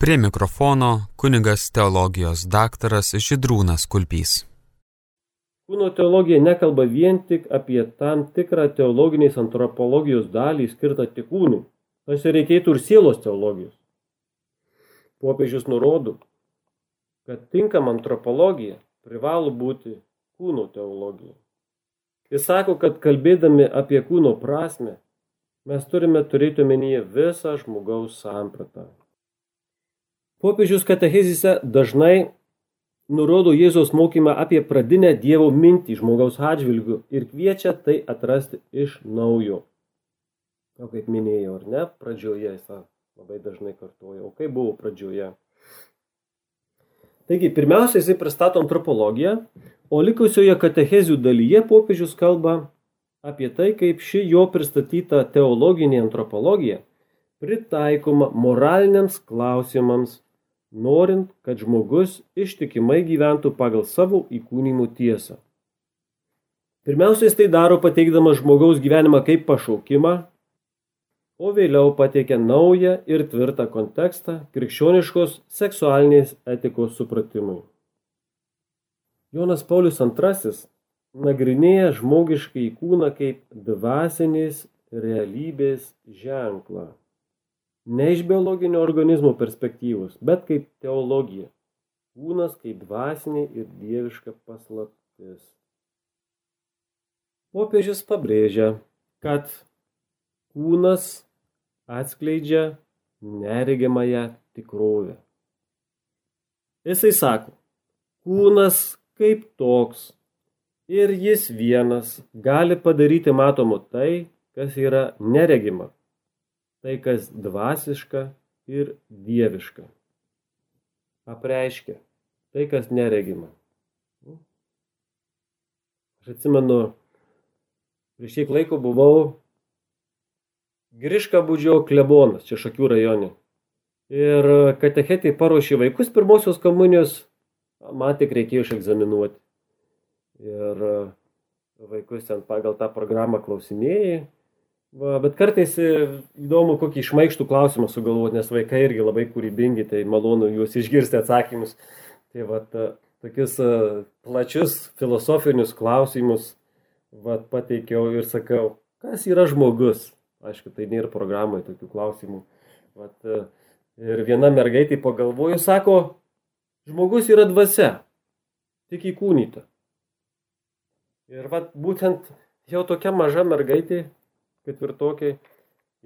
Prie mikrofono kunigas teologijos daktaras Židrūnas Kulpys. Kūno teologija nekalba vien tik apie tam tikrą teologinės antropologijos dalį skirtą tik kūnui. Tarsi reikėtų ir sielos teologijos. Popiežius nurodo, kad tinkama antropologija privalo būti kūno teologija. Jis sako, kad kalbėdami apie kūno prasme, mes turime turėti omenyje visą žmogaus sampratą. Popiežius katechizise dažnai nurodo Jėzaus mokymą apie pradinę Dievo mintį žmogaus atžvilgių ir kviečia tai atrasti iš naujo. O kaip minėjau, ar ne, pradžioje jis labai dažnai kartuoja, o kaip buvo pradžioje. Taigi, pirmiausia, jisai pristato antropologiją, o likusioje katechezių dalyje popiežius kalba apie tai, kaip ši jo pristatyta teologinė antropologija pritaikoma moraliniams klausimams, norint, kad žmogus ištikimai gyventų pagal savo įkūnymų tiesą. Pirmiausia, jis tai daro pateikdamas žmogaus gyvenimą kaip pašaukimą, o vėliau pateikia naują ir tvirtą kontekstą krikščioniškos seksualinės etikos supratimui. Jonas Paulius II nagrinėja žmogiškai kūną kaip dvasinės realybės ženklą. Ne iš biologinio organizmo perspektyvos, bet kaip teologija. Kūnas kaip dvasinė ir dieviška paslaptis. Popiežius pabrėžia, kad kūnas atskleidžia neregimąją tikrovę. Jisai sako, kūnas kaip toks ir jis vienas gali padaryti matomu tai, kas yra neregima, tai kas dvasiška ir dieviška. Apreiškia tai, kas neregima. Aš atsimenu, prieš kiek laiko buvau Griška būdžio klebonas, čia Šakių rajone. Ir katechetai paruošė vaikus pirmosios komunijos, man tik reikėjo išegzaminuoti ir vaikus ten pagal tą programą klausinėjai. Va, bet kartais e, įdomu, kokį išmaištų klausimą sugalvoti, nes vaikai irgi labai kūrybingi, tai malonu juos išgirsti atsakymus. Tai va, tokius e, plačius filosofinius klausimus va, pateikiau ir sakau, kas yra žmogus. Aišku, tai nėra programai tokių klausimų. Vat, ir viena mergaitė pagalvojo, sako, žmogus yra dvasia, tik įkūnyta. Ir vat, būtent jau tokia maža mergaitė, ketvirtokė,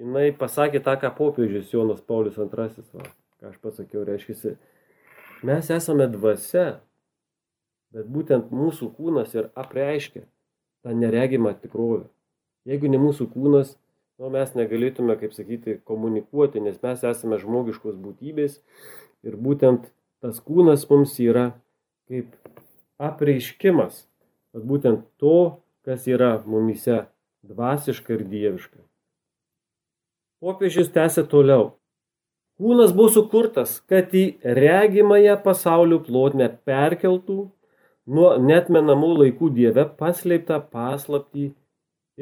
jinai pasakė tą, ką popiežius Jonas Paulius II, va, ką aš pasakiau, reiškia, mes esame dvasia, bet būtent mūsų kūnas ir apreiškia tą neregimą tikrovę. Jeigu ne mūsų kūnas, nu, mes negalėtume, kaip sakyti, komunikuoti, nes mes esame žmogiškos būtybės ir būtent tas kūnas mums yra kaip apreiškimas būtent to, kas yra mumise dvasiška ir dieviška. Popiežius tęsė toliau. Kūnas buvo sukurtas, kad į regimąją pasaulio plotmę perkeltų nuo netmenamų laikų dieve paslėptą paslaptį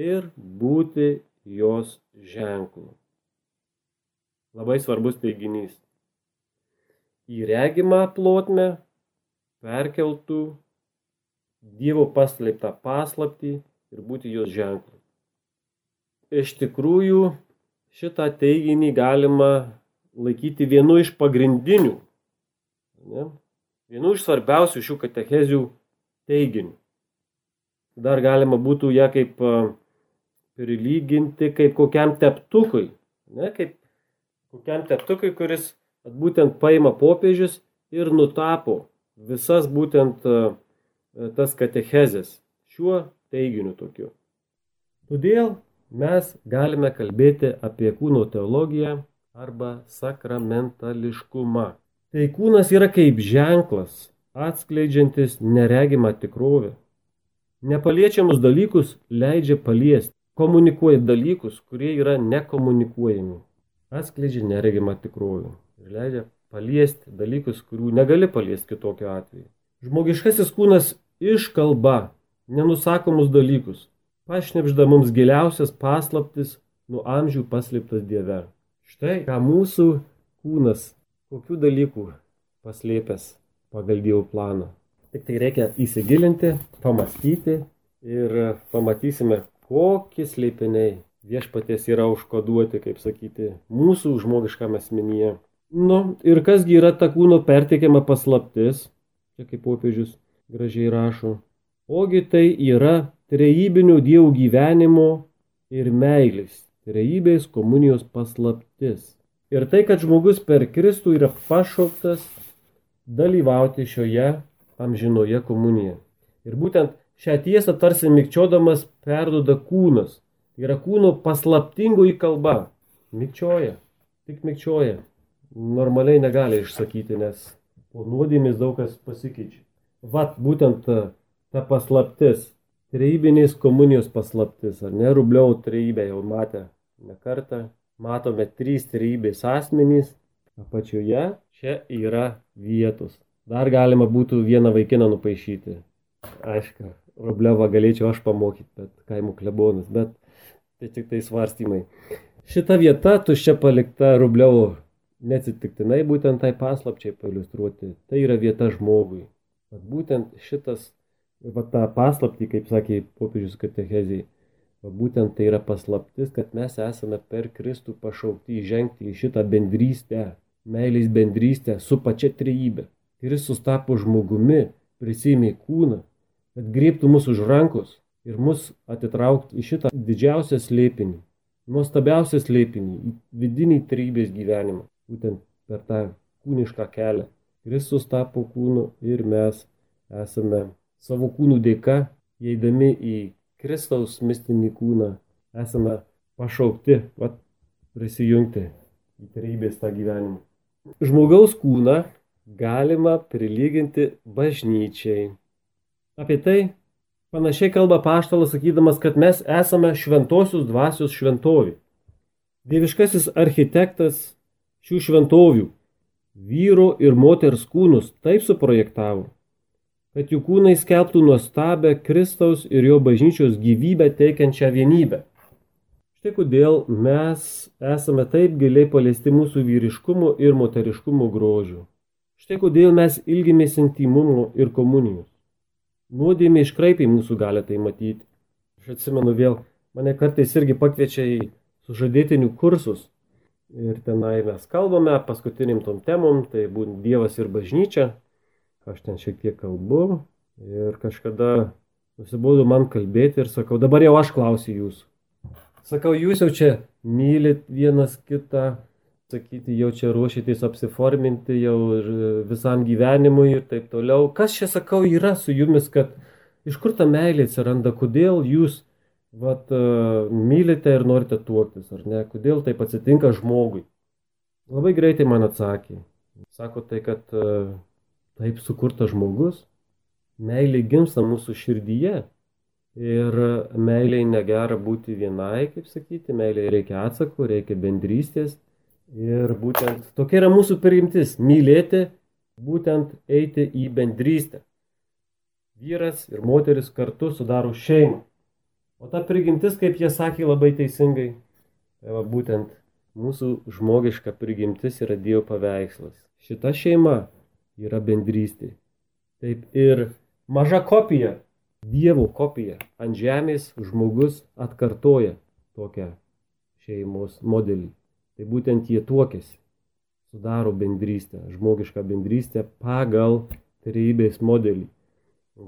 ir būti jos ženklu. Labai svarbus teiginys. Į regimą plotmę perkeltų Dievo paslėptą paslaptį ir būti jos ženklu. Iš tikrųjų, šitą teiginį galima laikyti vienu iš pagrindinių, ne? vienu iš svarbiausių šių katechezių teiginių. Dar galima būtų ją kaip prilyginti kaip kokiam teptukui, ne? kaip kokiam teptukui, kuris būtent paima popiežius ir nutapo visas būtent tas katechezės šiuo teiginiu tokiu. Todėl mes galime kalbėti apie kūno teologiją arba sakramentališkumą. Tai kūnas yra kaip ženklas, atskleidžiantis neregimą tikrovę. Nepaliečiamus dalykus leidžia paliesti, komunikuoja dalykus, kurie yra nekomunikuojami. Atskleidžia neregimą tikrovę ir leidžia paliesti dalykus, kurių negali paliesti kitokiu atveju. Žmogiškasis kūnas iškalba nenusakomus dalykus, pašnepžda mums giliausias paslaptis nuo amžių paslėptas Dieve. Štai ką mūsų kūnas kokių dalykų paslėpęs pagal Dievo planą. Tik tai reikia įsigilinti, pamastyti ir pamatysime, kokie slėpiniai viešpaties yra užkoduoti, kaip sakyti, mūsų žmogiškame asmenyje. Nu, ir kasgi yra ta kūno perteikiama paslaptis, čia kaip popiežius gražiai rašo. Ogi tai yra trejybinio dievų gyvenimo ir meilės, trejybės komunijos paslaptis. Ir tai, kad žmogus per Kristų yra pašauktas dalyvauti šioje amžinoje komunijoje. Ir būtent šią tiesą tarsi mikčiodamas perdoda kūnas. Tai yra kūno paslaptingoji kalba. Mikčioja, tik mikčioja. Normaliai negali išsakyti, nes po nuodėmės daug kas pasikeičia. Vat būtent ta, ta paslaptis, trejybinės komunijos paslaptis, ar ne, rubliau trejybę jau matė ne kartą, matome trys trejybės asmenys, apačioje čia yra vietos. Dar galima būtų vieną vaikiną nupaišyti. Aišku, Rubliavą galėčiau aš pamokyti, bet kaimo klebonas, bet tai tik tai svarstymai. Šita vieta tuščia palikta Rubliavo neatsitiktinai būtent tai paslapčiai pailustruoti. Tai yra vieta žmogui. Bet būtent šitas, va tą paslaptį, kaip sakė popiežius katechezijai, būtent tai yra paslaptis, kad mes esame per Kristų pašaukti įžengti į šitą bendrystę, meilės bendrystę su pačia trejybė. Kristus tapo žmogumi, prisimė kūną, kad griebtų mus už rankos ir mus atitraukti į šitą didžiausią slėpinį, nuostabiausią slėpinį, vidinį trejybės gyvenimą, būtent per tą kūnišką kelią. Kristus tapo kūnu ir mes esame savo kūnų dėka, įeidami į Kristaus mistinį kūną esame pašaukti vat, prisijungti į trybės tą gyvenimą. Žmogaus kūną galima prilyginti bažnyčiai. Apie tai panašiai kalba paštalas sakydamas, kad mes esame šventosios dvasios šventovi. Dieviškasis architektas šių šventovių vyro ir moters kūnus taip suprojektavo, kad jų kūnai skelbtų nuostabę Kristaus ir jo bažnyčios gyvybę teikiančią vienybę. Štai kodėl mes esame taip giliai paliesti mūsų vyriškumo ir moteriškumo grožių. Štai kodėl mes ilgimės intimumo ir komunijos. Nuodėmė iškraipiai mūsų gali tai matyti. Aš atsimenu vėl, mane kartais irgi pakviečia į sužadėtinių kursus. Ir tenai mes kalbame paskutiniam tom temom, tai būtent Dievas ir bažnyčia aš ten šiek tiek kalbu ir kažkada nusibodo man kalbėti ir sakau, dabar jau aš klausiu jūsų. Sakau, jūs jau čia mylit vienas kitą, sakyti, jau čia ruošitės apsiforminti jau visam gyvenimui ir taip toliau. Kas čia, sakau, yra su jumis, kad iš kur ta meilė atsiranda, kodėl jūs vat, mylite ir norite tuoktis, ar ne, kodėl taip atsitinka žmogui. Labai greitai man atsakė. Sako tai, kad taip sukurtas žmogus, meilė gimsta mūsų širdyje. Ir meiliai negera būti vienai, kaip sakyti, meiliai reikia atsako, reikia bendrystės. Ir būtent tokia yra mūsų priimtis - mylėti, būtent eiti į bendrystę. Vyras ir moteris kartu sudaro šeimą. O ta prigimtis, kaip jie sakė labai teisingai, tai va, būtent mūsų žmogiška prigimtis yra Dievo paveikslas. Šita šeima yra bendrystė. Taip ir maža kopija, Dievo kopija ant žemės žmogus atkartoja tokią šeimos modelį. Tai būtent jie tuokėsi, sudaro bendrystę, žmogišką bendrystę pagal trejybės modelį.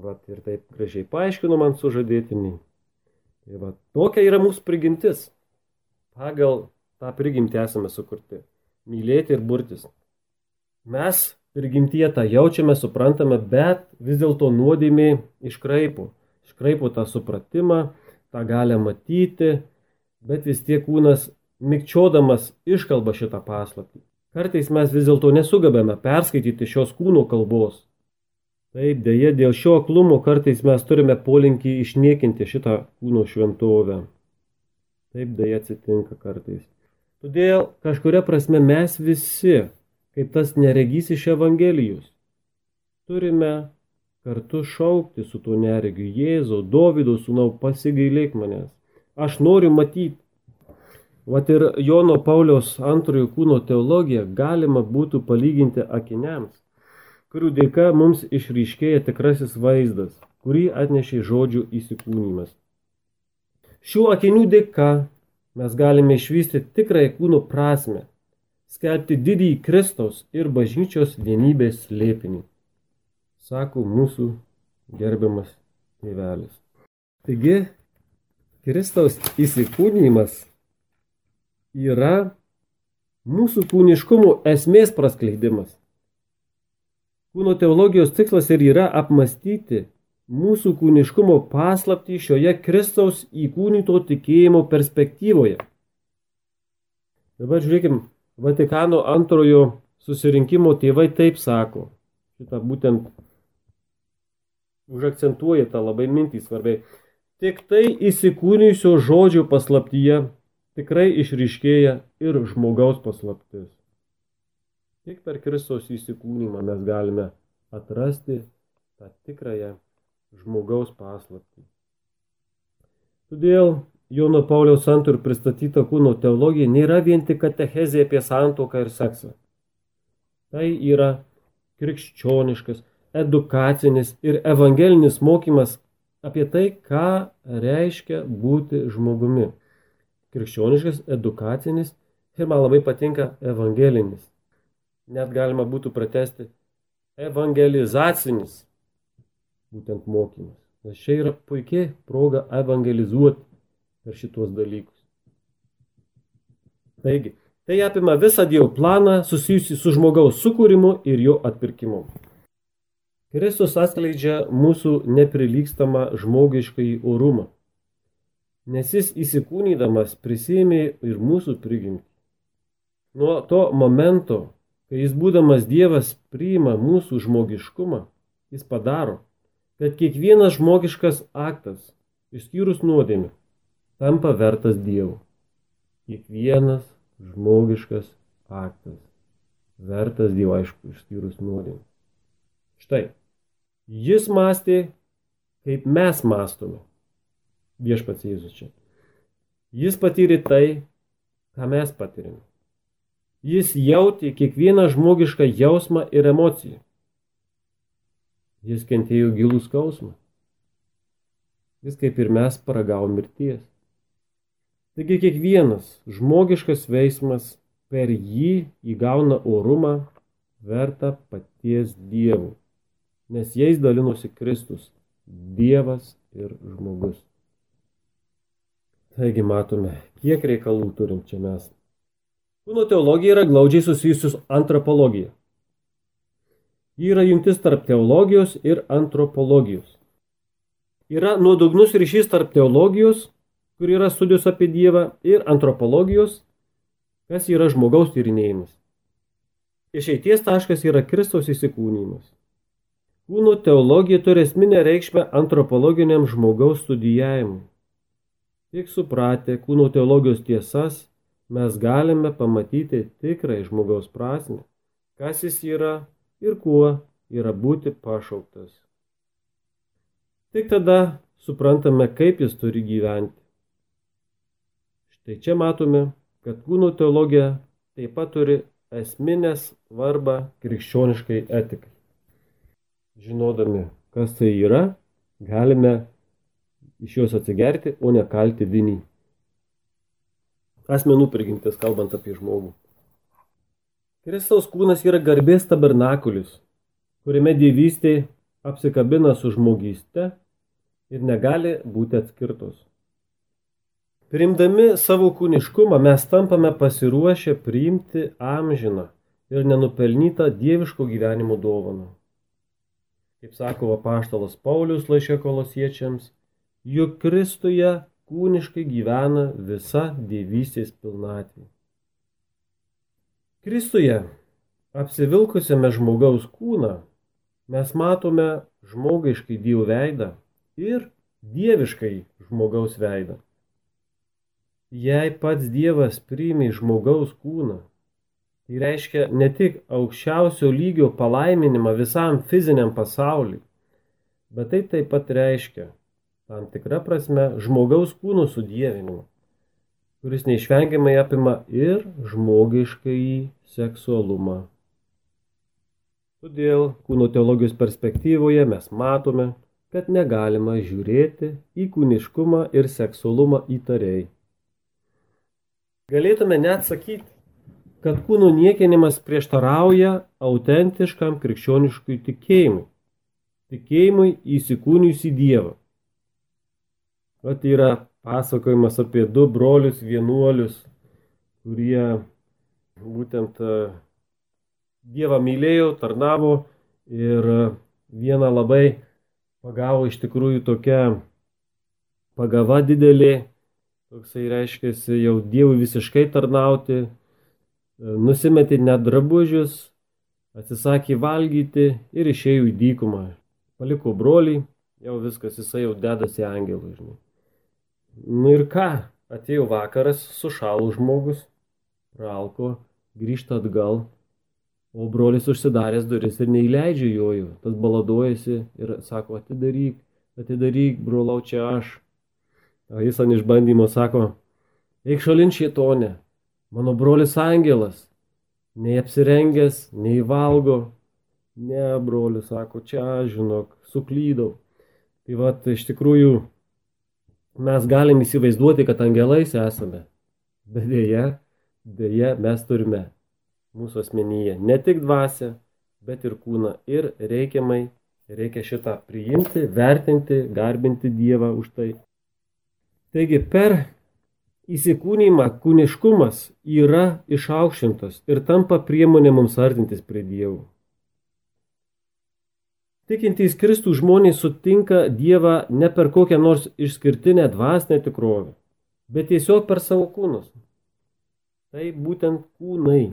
Vat ir taip gražiai paaiškino man sužadėtiniai. Tai va, tokia yra mūsų prigimtis. Pagal tą prigimtį esame sukurti. Mylėti ir burtis. Mes prigimtyje tą jaučiame, suprantame, bet vis dėlto nuodėmė iškraipo. Iškraipo tą supratimą, tą galę matyti, bet vis tiek kūnas mikčiodamas iškalba šitą paslaptį. Kartais mes vis dėlto nesugebame perskaityti šios kūno kalbos. Taip, dėje dėl šio aklumo kartais mes turime polinkį išniekinti šitą kūno šventovę. Taip dėje atsitinka kartais. Todėl kažkuria prasme mes visi kaip tas neregys iš Evangelijos. Turime kartu šaukti su tuo neregiu Jėzau, Dovido sūnau, pasigailėk manęs. Aš noriu matyti. Vat ir Jono Pauliaus antrojo kūno teologiją galima būtų palyginti akiniams, kurių dėka mums išryškėja tikrasis vaizdas, kurį atnešė žodžių įsikūnymas. Šių akinių dėka mes galime išvysti tikrąją kūno prasme, skelbti didįjį Kristaus ir bažnyčios vienybės slėpinį, sako mūsų gerbiamas tėvelis. Taigi, Kristaus įsikūnymas yra mūsų kūniškumo esmės praskleidimas. Kūno teologijos tikslas ir yra apmastyti mūsų kūniškumo paslapti šioje Kristaus įkūnyto tikėjimo perspektyvoje. Dabar žiūrėkim, Vatikano antrojo susirinkimo tėvai taip sako. Šitą būtent užakcentuoja tą labai mintį svarbiai. Tik tai įsikūnijusio žodžio paslaptyje tikrai išryškėja ir žmogaus paslaptis. Tik per Kristaus įsikūnymą mes galime atrasti tą tikrąją žmogaus paslaptį. Todėl Jono Pauliaus santur pristatyta kūno teologija nėra vien tik katechezė apie santoką ir seksą. Tai yra krikščioniškas, edukacinis ir evangelinis mokymas apie tai, ką reiškia būti žmogumi. Krikščioniškas, edukacinis ir man labai patinka evangelinis. Net galima būtų pratesti evangelizacinis būtent mokymas. Nes čia yra puikiai proga evangelizuoti per šitos dalykus. Taigi, tai apima visą Dievo planą susijusi su žmogaus sukūrimu ir jo atpirkimu. Kristus atskleidžia mūsų neprilykstamą žmogiškai orumą, nes jis įsikūnydamas prisėmė ir mūsų prigimtį. Nuo to momento, kai jis būdamas Dievas priima mūsų žmogiškumą, jis padaro, kad kiekvienas žmogiškas aktas, išskyrus nuodėmį, tampa vertas Dievo. Kiekvienas žmogiškas aktas vertas Dievo, aišku, išskyrus nuodėmį. Štai, Jis mąstė, kaip mes mąstome. Viešpats Jėzus čia. Jis patyrė tai, ką mes patyrėme. Jis jautė kiekvieną žmogišką jausmą ir emociją. Jis kentėjo gilų skausmą. Jis kaip ir mes paragavo mirties. Taigi kiekvienas žmogiškas veiksmas per jį įgauna orumą vertą paties dievų nes jais dalinosi Kristus, Dievas ir žmogus. Taigi matome, kiek reikalų turim čia mes. Kūno teologija yra glaudžiai susijusi su antropologija. Ji yra jungtis tarp teologijos ir antropologijos. Yra nuodugnus ryšys tarp teologijos, kur yra studijos apie Dievą, ir antropologijos, kas yra žmogaus tyrinėjimas. Išeities taškas yra Kristaus įsikūnymas. Kūno teologija turi esminę reikšmę antropologiniam žmogaus studijavimui. Tik supratę kūno teologijos tiesas, mes galime pamatyti tikrai žmogaus prasme, kas jis yra ir kuo yra būti pašauktas. Tik tada suprantame, kaip jis turi gyventi. Štai čia matome, kad kūno teologija taip pat turi esminę svarbą krikščioniškai etikai. Žinodami, kas tai yra, galime iš jos atsigerti, o ne kalti vinį. Asmenų prigimtis, kalbant apie žmogų. Kristaus kūnas yra garbės tabernakulis, kuriame dievystė apsikabina su žmogyste ir negali būti atskirtos. Priimdami savo kūniškumą mes tampame pasiruošę priimti amžiną ir nenupelnytą dieviško gyvenimo dovaną kaip sako apaštalas Paulius laiškė kolosiečiams, juk Kristuje kūniškai gyvena visa dievystės pilnatvė. Kristuje, apsivilkusiame žmogaus kūną, mes matome žmogiškai Dievo veidą ir dieviškai žmogaus veidą. Jei pats Dievas priimė žmogaus kūną, Tai reiškia ne tik aukščiausio lygio palaiminimą visam fiziniam pasauliui, bet tai taip pat reiškia tam tikrą prasme žmogaus kūno sudievinimą. kuris neišvengiamai apima ir žmogiškai seksualumą. Todėl kūno teologijos perspektyvoje mes matome, kad negalima žiūrėti į kūniškumą ir seksualumą įtariai. Galėtume net sakyti, kad kūno niekinimas prieštarauja autentiškam krikščioniškui tikėjimui, tikėjimui įsikūnius į Dievą. Tai yra pasakojimas apie du brolius vienuolius, kurie būtent e, Dievą mylėjo, tarnavo ir vieną labai pagavo iš tikrųjų tokia pagava didelė, toksai reiškia jau Dievui visiškai tarnauti, e, nusimetė net drabužius, atsisakė valgyti ir išėjo į dykumą. Paliko brolį, jau viskas, jisai jau dedasi angelų, žinai. Nu ir ką, atėjo vakaras, sušalo žmogus, ralko, grįžta atgal, o brolis užsidaręs duris ir neįleidžia jojų, tas baladojasi ir sako, atidaryk, atidaryk, brolau, čia aš. Jis ant išbandymo sako, eik šalin šietonė, mano brolis angelas, nei apsirengęs, nei valgo. Ne, brolis sako, čia žinok, suklydau. Tai va, iš tikrųjų, mes galim įsivaizduoti, kad angelais esame. Bet dėja, dėja mes turime mūsų asmenyje ne tik dvasę, bet ir kūną. Ir reikiamai reikia šitą priimti, vertinti, garbinti Dievą už tai. Taigi per įsikūnymą kūniškumas yra išaukštintas ir tampa priemonė mums artintis prie Dievų. Tikintys Kristų žmonės sutinka Dievą ne per kokią nors išskirtinę dvasinę tikrovę, bet tiesiog per savo kūnus. Tai būtent kūnai.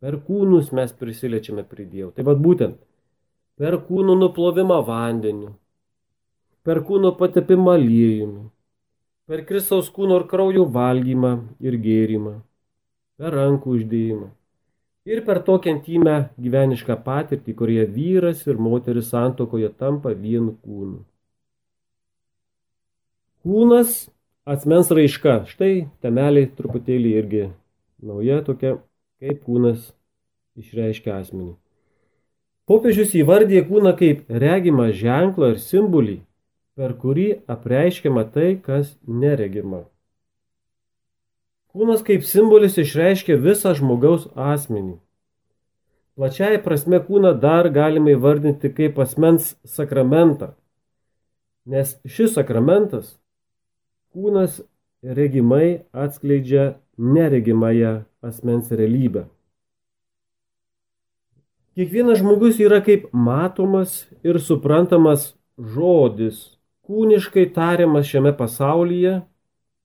Per kūnus mes prisiliečiame prie Dievo. Tai vad būtent per kūnų nuplovimą vandeniu, per kūno patepimą aliejumi, per Kristaus kūno ir kraujo valgymą ir gėrimą, per rankų uždėjimą ir per tokią intymę gyvenišką patirtį, kurioje vyras ir moteris santokoje tampa vienu kūnu. Kūnas asmens raiška. Štai temeliai truputėlį irgi nauja tokia, kaip kūnas išreiškia asmenį. Popiežius įvardė kūną kaip regimą ženklą ir simbolį, per kurį apreiškiama tai, kas neregima. Kūnas kaip simbolis išreiškia visą žmogaus asmenį. Plačiai prasme kūną dar galime įvardinti kaip asmens sakramentą, nes šis sakramentas kūnas regimai atskleidžia neregimąją asmens realybę. Kiekvienas žmogus yra kaip matomas ir suprantamas žodis, kūniškai tariamas šiame pasaulyje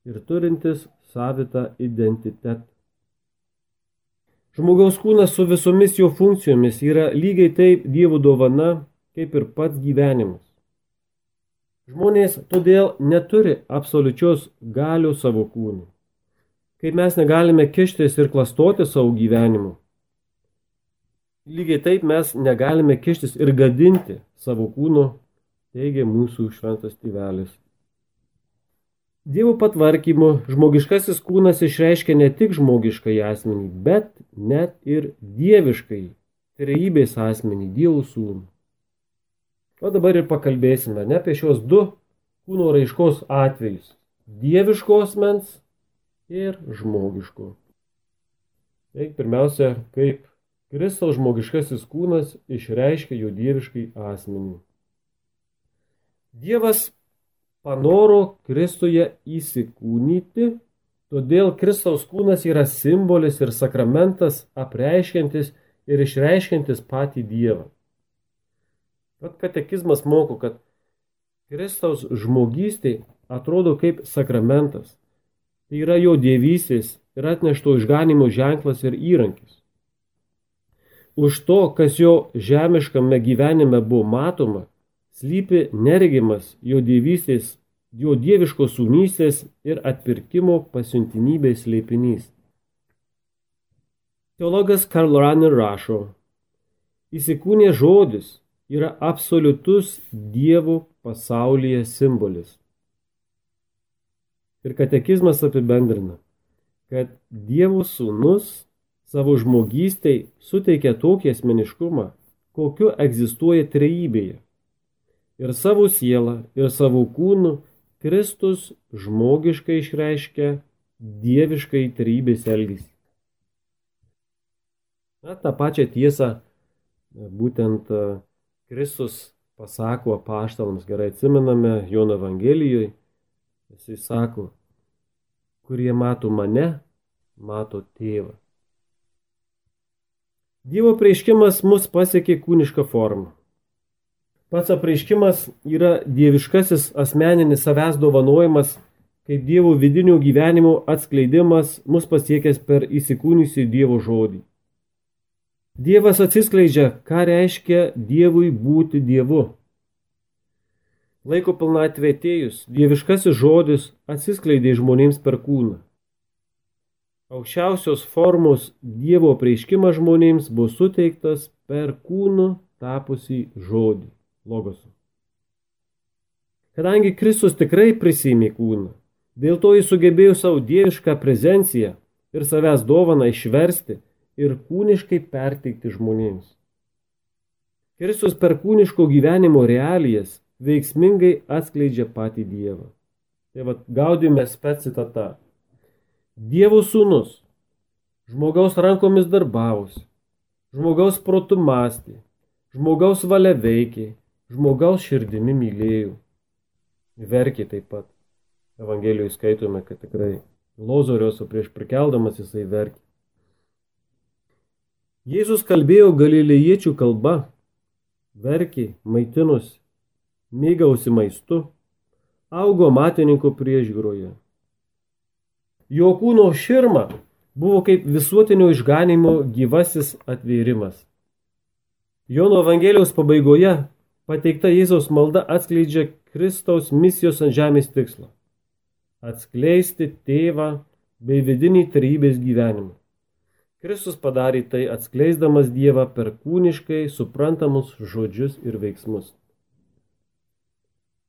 ir turintis savitą identitetą. Žmogaus kūnas su visomis jo funkcijomis yra lygiai taip Dievo dovana, kaip ir pats gyvenimas. Žmonės todėl neturi absoliučios galios savo kūnų. Kaip mes negalime kištis ir klastoti savo gyvenimu. Lygiai taip mes negalime kištis ir gadinti savo kūno, teigia mūsų šventas tėvelis. Dievo patvarkymu žmogiškasis kūnas išreiškia ne tik žmogiškai asmenį, bet net ir dieviškai, trejybės asmenį, Dievo sūnų. O dabar ir pakalbėsime ne apie šios du kūno raiškos atvejus - dieviškos mens ir žmogiško. Tai pirmiausia, kaip Kristaus žmogiškasis kūnas išreiškia jo dieviškai asmenį. Dievas panoro Kristuje įsikūnyti, todėl Kristaus kūnas yra simbolis ir sakramentas apreiškiantis ir išreiškiantis patį Dievą. Pat katekizmas moko, kad Kristaus žmogystė atrodo kaip sakramentas. Tai yra jo dievysės ir atnešto išganimo ženklas ir įrankis. Už to, kas jo žemiškame gyvenime buvo matoma, slypi neregimas jo dievystės, jo dieviškos sūnystės ir atpirkimo pasiuntinybės leipinys. Teologas Karl Rahner rašo, įsikūnė žodis yra absoliutus Dievo pasaulyje simbolis. Ir katekizmas apibendrina, kad Dievo sūnus savo žmogystei suteikia tokį asmeniškumą, kokiu egzistuoja trejybėje. Ir savo sielą, ir savo kūnu Kristus žmogiškai išreiškia dieviškai trejybės elgesį. Na, tą pačią tiesą būtent e, Kristus pasako apaštalams, gerai atsimename Jono Evangelijoje, jisai sako, kurie mato mane, mato tėvą. Dievo prieiškimas mus pasiekė kūnišką formą. Pats apreiškimas yra dieviškasis asmeninis savęs dovanojimas, kaip Dievo vidinio gyvenimo atskleidimas mus pasiekęs per įsikūniusi Dievo žodį. Dievas atsiskleidžia, ką reiškia Dievui būti Dievu. Laiko pilnatvė atėjus, dieviškasis žodis atsiskleidė žmonėms per kūną. Aukščiausios formos Dievo prieiškimas žmonėms buvo suteiktas per kūnų tapusi žodį - logosu. Kadangi Kristus tikrai prisimė kūną, dėl to jis sugebėjo savo dievišką prezenciją ir savęs dovaną išversti ir kūniškai perteikti žmonėms. Kristus per kūniško gyvenimo realijas veiksmingai atskleidžia patį Dievą. Tai vad gaudime spec citata. Dievo sūnus žmogaus rankomis darbavosi, žmogaus protų mąstė, žmogaus valia veikė, žmogaus širdimi mylėjau. Verkė taip pat. Evangelijoje skaitome, kad tikrai Lozoriuose prieš prikeldamas jisai verkė. Jėzus kalbėjo galilėjiečių kalba, verkė, maitinosi, mėgausi maistu, augo matininko priežiūroje. Jo kūno širma buvo kaip visuotinio išganimo gyvasis atvėrimas. Jono Evangelijos pabaigoje pateikta Jėzaus malda atskleidžia Kristaus misijos ant žemės tikslą - atskleisti tėvą bei vidinį trybės gyvenimą. Kristus padarė tai atskleisdamas Dievą per kūniškai suprantamus žodžius ir veiksmus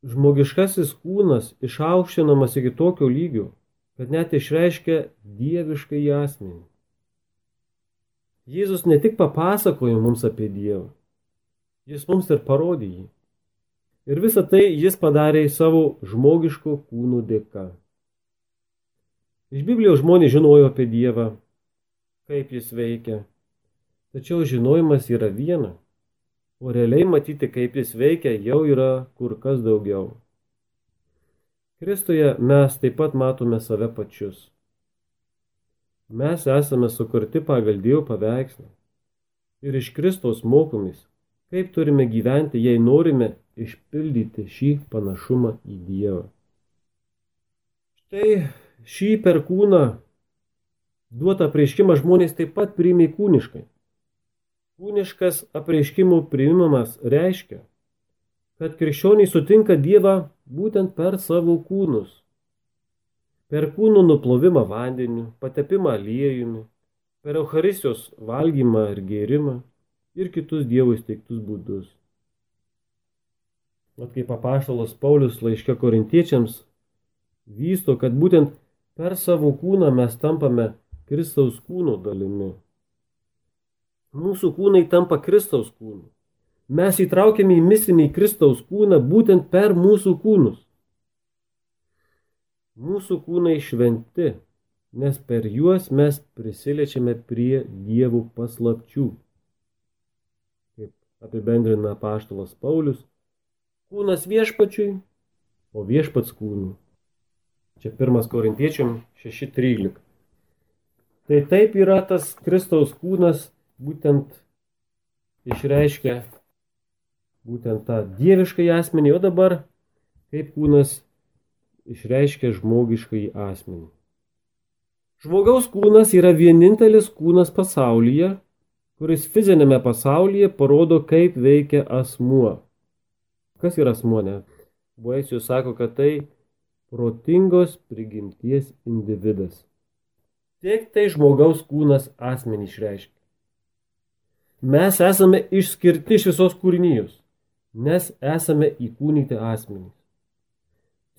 žmogiškasis kūnas išaukštinamas iki tokio lygio, kad net išreiškia dieviškai asmenį. Jėzus ne tik papasakojo mums apie Dievą, jis mums ir parodė jį. Ir visą tai jis padarė savo žmogiško kūnų dėka. Iš Biblijos žmonės žinojo apie Dievą, kaip jis veikia, tačiau žinojimas yra viena o realiai matyti, kaip jis veikia, jau yra kur kas daugiau. Kristuje mes taip pat matome save pačius. Mes esame sukurti pagal Dievo paveikslą ir iš Kristaus mokomės, kaip turime gyventi, jei norime išpildyti šį panašumą į Dievą. Štai šį per kūną duotą prieškimą žmonės taip pat priimė kūniškai. Kūniškas apreiškimų priimimas reiškia, kad krikščioniai sutinka Dievą būtent per savo kūnus. Per kūnų nuplovimą vandeniu, patepimą aliejumi, per Eucharistijos valgymą ir gėrimą ir kitus Dievo įsteigtus būdus. Mat kaip apaštalas Paulius laiške korintiečiams vysto, kad būtent per savo kūną mes tampame Kristaus kūno dalimi. Mūsų kūnai tampa Kristaus kūnu. Mes įtraukiame į misinį Kristaus kūną būtent per mūsų kūnus. Mūsų kūnai šventi, nes per juos mes prisiliečiame prie dievų paslapčių. Apibendrina paštalas Paulius, kūnas viešpačiui, o viešpats kūnų. Čia pirmas korintiečiam 6.13. Tai taip yra tas Kristaus kūnas būtent išreiškia būtent tą dieviškai asmenį, o dabar kaip kūnas išreiškia žmogiškai asmenį. Žmogaus kūnas yra vienintelis kūnas pasaulyje, kuris fizinėme pasaulyje parodo, kaip veikia asmuo. Kas yra asmuo, ne? Boesijus sako, kad tai protingos prigimties individas. Tiek tai žmogaus kūnas asmenį išreiškia. Mes esame išskirti iš visos kūrinijos, nes esame įkūnyti asmenys.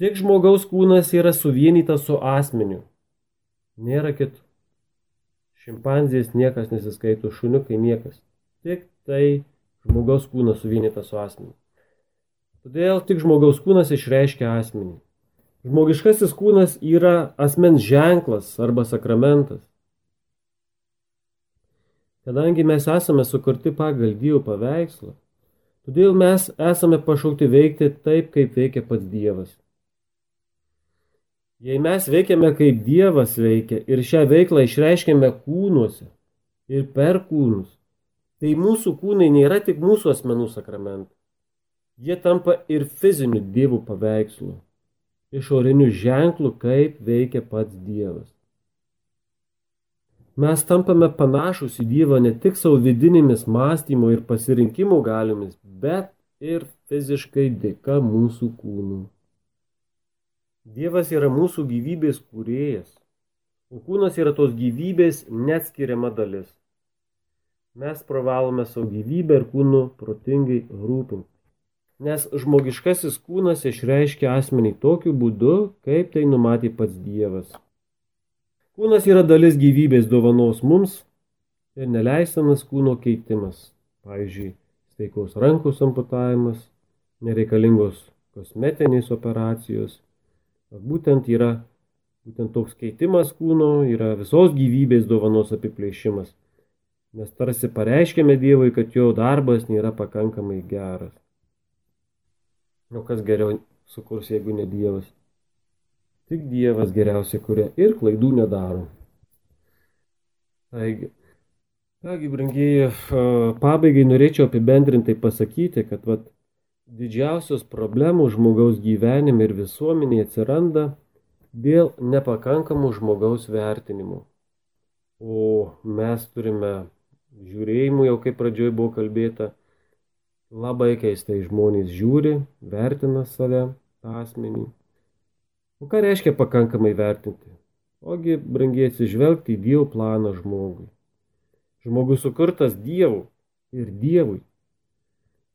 Tik žmogaus kūnas yra suvienytas su asmeniu. Nėra kitų. Šimpanzės niekas nesiskaito, šuniukai niekas. Tik tai žmogaus kūnas suvienytas su asmeniu. Todėl tik žmogaus kūnas išreiškia asmenį. Žmogiškasis kūnas yra asmens ženklas arba sakramentas. Kadangi mes esame sukurti pagal Dievo paveikslą, todėl mes esame pašaukti veikti taip, kaip veikia pats Dievas. Jei mes veikiame kaip Dievas veikia ir šią veiklą išreiškiame kūnuose ir per kūnus, tai mūsų kūnai nėra tik mūsų asmenų sakramentai. Jie tampa ir fiziniu Dievo paveikslu, išoriniu ženklu, kaip veikia pats Dievas. Mes tampame panašus į Dievą ne tik savo vidinėmis mąstymo ir pasirinkimų galiomis, bet ir fiziškai dėka mūsų kūnų. Dievas yra mūsų gyvybės kūrėjas, o kūnas yra tos gyvybės neatskiriama dalis. Mes privalome savo gyvybę ir kūnų protingai rūpinti. Nes žmogiškasis kūnas išreiškia asmenį tokiu būdu, kaip tai numatė pats Dievas. Kūnas yra dalis gyvybės dovanos mums ir neleistamas kūno keitimas. Pavyzdžiui, steikos rankos amputavimas, nereikalingos kosmetinės operacijos. Būtent yra būtent toks keitimas kūno, yra visos gyvybės dovanos apiplėšimas. Mes tarsi pareiškėme Dievui, kad jo darbas nėra pakankamai geras. Nu kas geriau sukurs, jeigu ne Dievas? Tik Dievas geriausiai kuria ir klaidų nedaro. Taigi, kągi, brangieji, pabaigai norėčiau apibendrintai pasakyti, kad vat, didžiausios problemų žmogaus gyvenime ir visuomenėje atsiranda dėl nepakankamų žmogaus vertinimų. O mes turime žiūrėjimų, jau kaip pradžioj buvo kalbėta, labai keistai žmonės žiūri, vertina save, asmenį. O ką reiškia pakankamai vertinti? Ogi, brangiai atsižvelgti į Dievo planą žmogui. Žmogus sukurtas Dievų ir Dievui.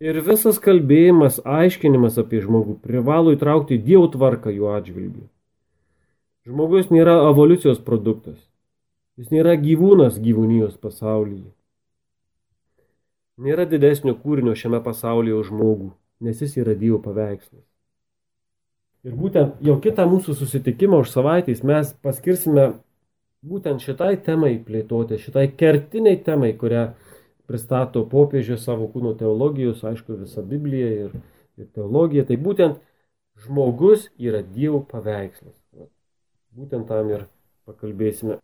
Ir visas kalbėjimas, aiškinimas apie žmogų privalo įtraukti Dievo tvarką jų atžvilgių. Žmogus nėra evoliucijos produktas. Jis nėra gyvūnas gyvūnijos pasaulyje. Nėra didesnio kūrinio šiame pasaulyje už žmogų, nes jis yra Dievo paveikslas. Ir būtent jau kitą mūsų susitikimą už savaitės mes paskirsime būtent šitai temai plėtoti, šitai kertiniai temai, kurią pristato popiežius savo kūno teologijos, aišku, visa Biblija ir, ir teologija. Tai būtent žmogus yra Dievo paveikslas. Būtent tam ir pakalbėsime.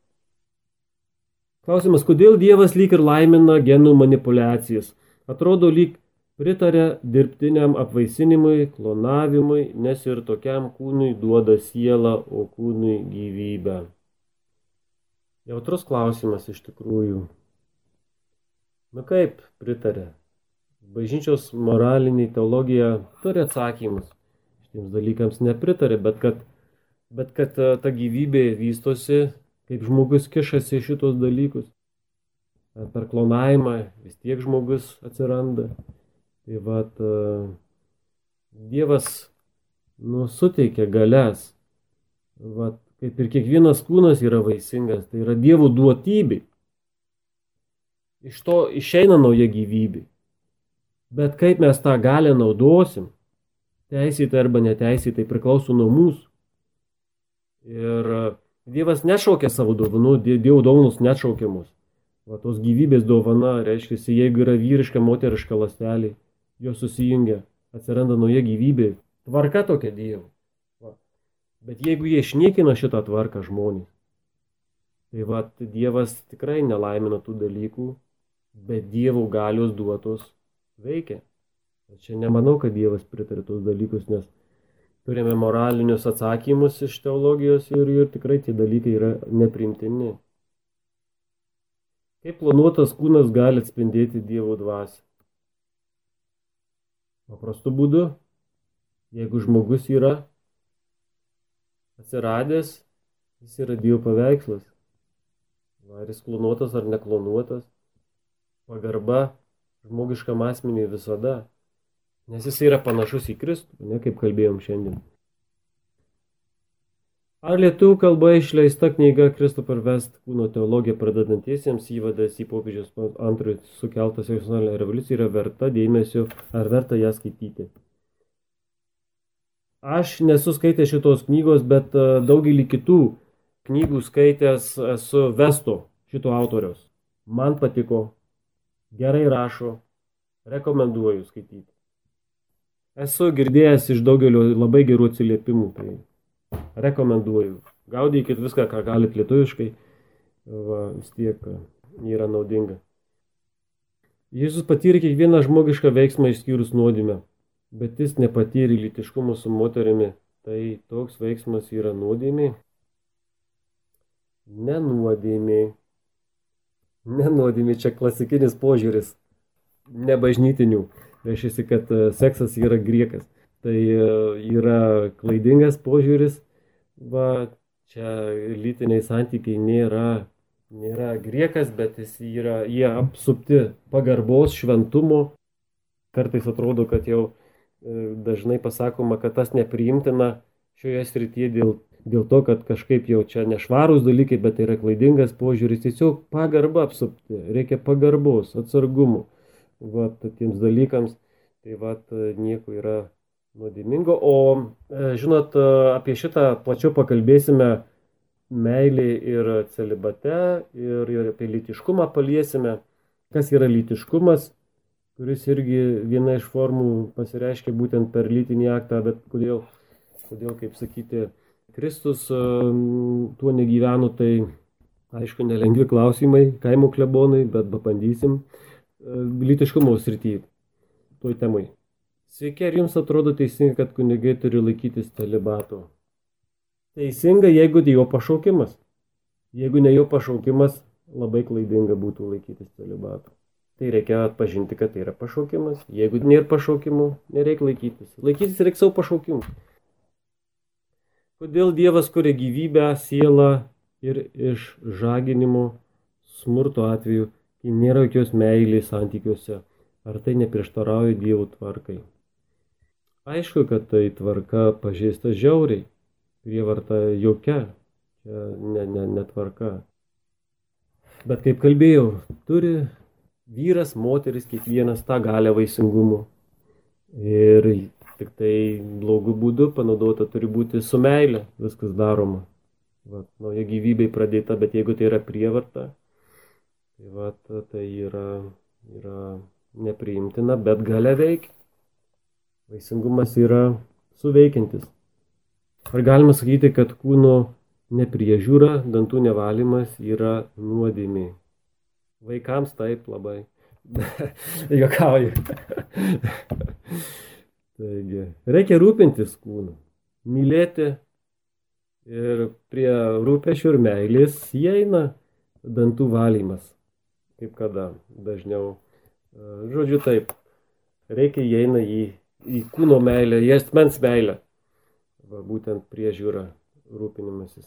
Klausimas, kodėl Dievas lyg ir laimina genų manipulacijas? Atrodo, lyg pritarė dirbtiniam apvaisinimui, klonavimui, nes ir tokiam kūnui duoda sielą, o kūnui gyvybę. Jautrus klausimas iš tikrųjų. Na kaip pritarė? Bažnyčios moralinė teologija turi atsakymus. Šitiems dalykams nepritarė, bet kad, bet kad e, ta gyvybė vystosi, kaip žmogus kišasi šitos dalykus. Per klonavimą vis tiek žmogus atsiranda. Tai vat, e, Dievas nu, suteikia galės. Vat, kaip ir kiekvienas kūnas yra vaisingas, tai yra Dievo duotybė. Iš to išeina nauja gyvybė. Bet kaip mes tą galę naudosim, teisėtai arba neteisėtai priklauso nuo mūsų. Ir e, Dievas nešaukia savo dovanų, Dievo dovanus nešaukia mus. Va tos gyvybės dovana reiškia, jeigu yra vyriška, moteriška lastelė, jos susijungia, atsiranda nauja gyvybė, tvarka tokia Dievo. Va. Bet jeigu jie išniekina šitą tvarką žmonės, tai va, Dievas tikrai nelaimina tų dalykų, bet Dievo galios duotos veikia. Čia nemanau, kad Dievas pritarė tos dalykus, nes turime moralinius atsakymus iš teologijos ir, ir tikrai tie dalykai yra neprimtini. Kaip planuotas kūnas gali atspindėti Dievo dvasę? Paprastu būdu, jeigu žmogus yra atsiradęs, jis yra Dievo paveikslas. Ar jis klonuotas ar neklonuotas, pagarba žmogiškam asmeniui visada, nes jis yra panašus į Kristų, ne kaip kalbėjom šiandien. Ar lietuvių kalba išleista knyga Christopher West kūno teologija pradedantiesiems įvadas į popiežiaus antrojo sukeltą seksualinę revoliuciją yra verta dėmesio, ar verta ją skaityti? Aš nesu skaitęs šitos knygos, bet e, daugelį kitų knygų skaitęs esu Vesto šito autoriaus. Man patiko, gerai rašo, rekomenduoju skaityti. Esu girdėjęs iš daugelio labai gerų atsiliepimų, tai rekomenduoju. Gaudykit viską, ką galit lietuviškai, va, vis tiek yra naudinga. Jėzus patyrė kiekvieną žmogišką veiksmą išskyrus nuodėmę, bet jis nepatyrė lytiškumo su moterimi. Tai toks veiksmas yra nuodėmė. Nenuodėmė. Nenuodėmė čia klasikinis požiūris. Nebažnytinių. Reiškia, kad seksas yra griekas tai e, yra klaidingas požiūris, va, čia lytiniai santykiai nėra, nėra griekas, bet jis yra, jie apsupti pagarbos, šventumo. Kartais atrodo, kad jau e, dažnai pasakoma, kad tas nepriimtina šioje srityje dėl, dėl to, kad kažkaip jau čia nešvarūs dalykai, bet tai yra klaidingas požiūris. Tiesiog pagarba apsupti, reikia pagarbos, atsargumo. Vat tiems dalykams, tai vat nieko yra nuodėmingo. O e, žinot, e, apie šitą plačiau pakalbėsime meilį ir celibate ir, ir apie lytiškumą paliesime. Kas yra lytiškumas, kuris irgi viena iš formų pasireiškia būtent per lytinį aktą, bet kodėl, kodėl kaip sakyti, Kristus tuo negyveno, tai aišku, nelengvi klausimai, kaimo klebonai, bet pabandysim lytiškumo srity, toj temai. Sveiki, ar jums atrodo teisinga, kad kunigai turi laikytis talibato? Teisinga, jeigu tai jo pašaukimas. Jeigu ne jo pašaukimas, labai klaidinga būtų laikytis talibato. Tai reikia atpažinti, kad tai yra pašaukimas. Jeigu nėra pašaukimų, nereikia laikytis. Laikytis reikia savo pašaukimų. Kodėl Dievas kuria gyvybę, sielą ir iš žaginimo smurto atveju, kai nėra jokios meilės santykiuose, ar tai neprieštarauja Dievo tvarkai? Aišku, kad tai tvarka pažeista žiauriai, prievarta jokia, ne, ne, netvarka. Bet kaip kalbėjau, turi vyras, moteris, kiekvienas tą galę vaisingumu. Ir tik tai blogų būdų panaudota turi būti su meilė viskas daroma. Vat, nauja gyvybė pradėta, bet jeigu tai yra prievarta, tai, vat, tai yra, yra nepriimtina, bet gale veikia. Vaisingumas yra suveikiantis. Ar galima sakyti, kad kūno nepriežiūra, dantų nevalymas yra nuodėmė? Vaikams taip labai. Jokauju. Taigi, reikia rūpintis kūnu, mylėti ir prie rūpešių ir meilės įeina dantų valymas. Kaip kada dažniau. Žodžiu taip, reikia įeina į į kūno meilę, į asmens meilę. Va, būtent priežiūra, rūpinimasis.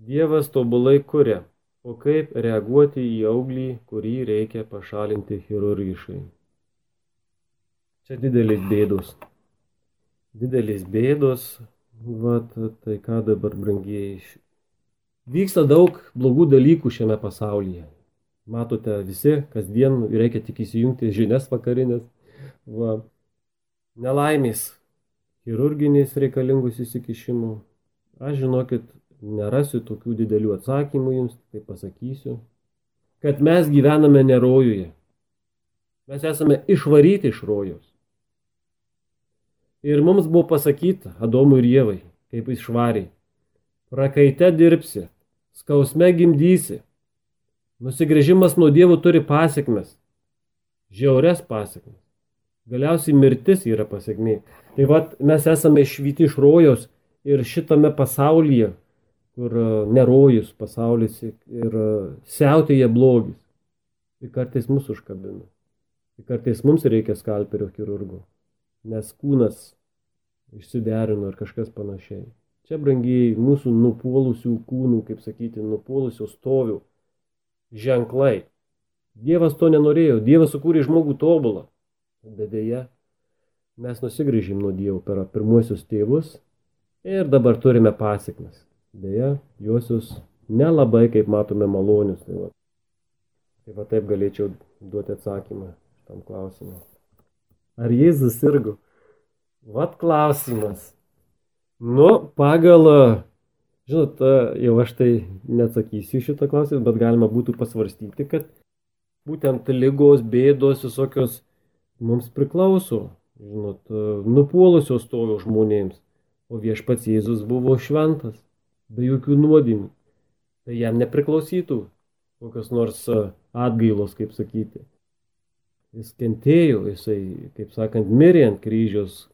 Dievas tobulai kuria, o kaip reaguoti į auglį, kurį reikia pašalinti chirurgiškai. Čia didelis bėdos. Didelis bėdos, va, tai ką dabar brangiai. Vyksta daug blogų dalykų šiame pasaulyje. Matote visi, kasdien reikia tik įsijungti žinias vakarinės. Va, nelaimės, chirurginės reikalingus įsikišimų. Aš žinokit, nerasiu tokių didelių atsakymų jums, tai pasakysiu, kad mes gyvename ne rojuje. Mes esame išvaryti iš rojos. Ir mums buvo pasakyta Adomui ir Jėvai, kaip išvariai, prakaite dirbsi, skausme gimdysi, nusigrėžimas nuo dievų turi pasiekmes, žiaures pasiekmes. Galiausiai mirtis yra pasiekmė. Tai vad mes esame išvyti iš rojos ir šitame pasaulyje, kur e, nerojus pasaulis ir e, siautėje blogis. Ir kartais mus užkabina. Ir kartais mums reikia skalperio chirurgo, nes kūnas išsiderino ir kažkas panašiai. Čia brangiai mūsų nupuolusių kūnų, kaip sakyti, nupuolusių stovių ženklai. Dievas to nenorėjo. Dievas sukūrė žmogų tobulą. Bet dėja, mes nusigrįžim nuo Dievo per pirmuosius tėvus ir dabar turime pasiekmes. Deja, juosius nelabai, kaip matome, malonius. Tai va, tai va taip galėčiau duoti atsakymą tam klausimui. Ar Jėzus sirgo? Vat klausimas. Nu, pagal, žinot, jau aš tai neatsakysiu šitą klausimą, bet galima būtų pasvarstyti, kad būtent lygos, bėdos, visokios mums priklauso, žinot, nupuolusios stojo žmonėms, o viešpats Jėzus buvo šventas, be jokių nuodėmių. Tai jam nepriklausytų kokios nors atgailos, kaip sakyti. Jis kentėjo, jisai, kaip sakant, mirė ant kryžiaus,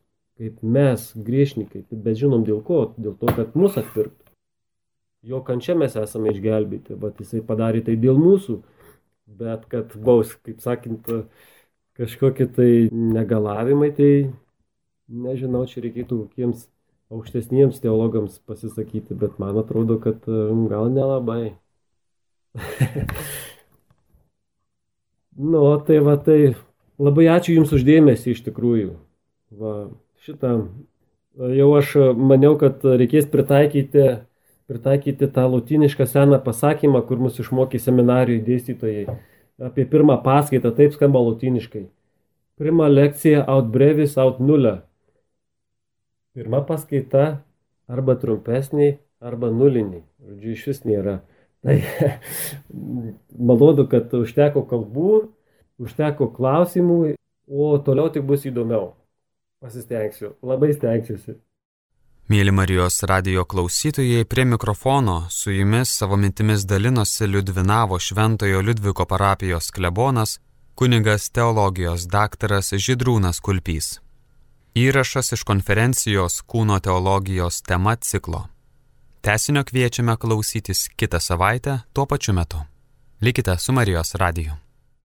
kaip mes, griešnikai, bet žinom dėl ko, dėl to, kad mus atpirktų. Jo kančia mes esame išgelbėti, bet jisai padarė tai dėl mūsų, bet kad baus, kaip sakant, kažkokie tai negalavimai, tai nežinau, čia reikėtų kokiems aukštesniems teologams pasisakyti, bet man atrodo, kad gal nelabai. nu, tai va, tai labai ačiū Jums uždėmesį iš tikrųjų. Va, šitą jau aš maniau, kad reikės pritaikyti, pritaikyti tą latinišką seną pasakymą, kur mus išmokė seminarijų dėstytojai. Apie pirmą paskaitą taip skamba latiniškai. Pirma lekcija aut brevis, aut nulle. Pirma paskaita arba trumpesnė, arba nuliniai. Žodžiu, iš vis nėra. Tai malonu, kad užteko kalbų, užteko klausimų, o toliau tik bus įdomiau. Pasistengsiu, labai stengsiuosi. Mėly Marijos radio klausytojai, prie mikrofono su jumis savo mintimis dalinosi Liudvinavo Šventojo Liudviko parapijos klebonas, kunigas teologijos daktaras Židrūnas Kulpys. Įrašas iš konferencijos Kūno teologijos tema ciklo. Tesinio kviečiame klausytis kitą savaitę tuo pačiu metu. Likite su Marijos radiju.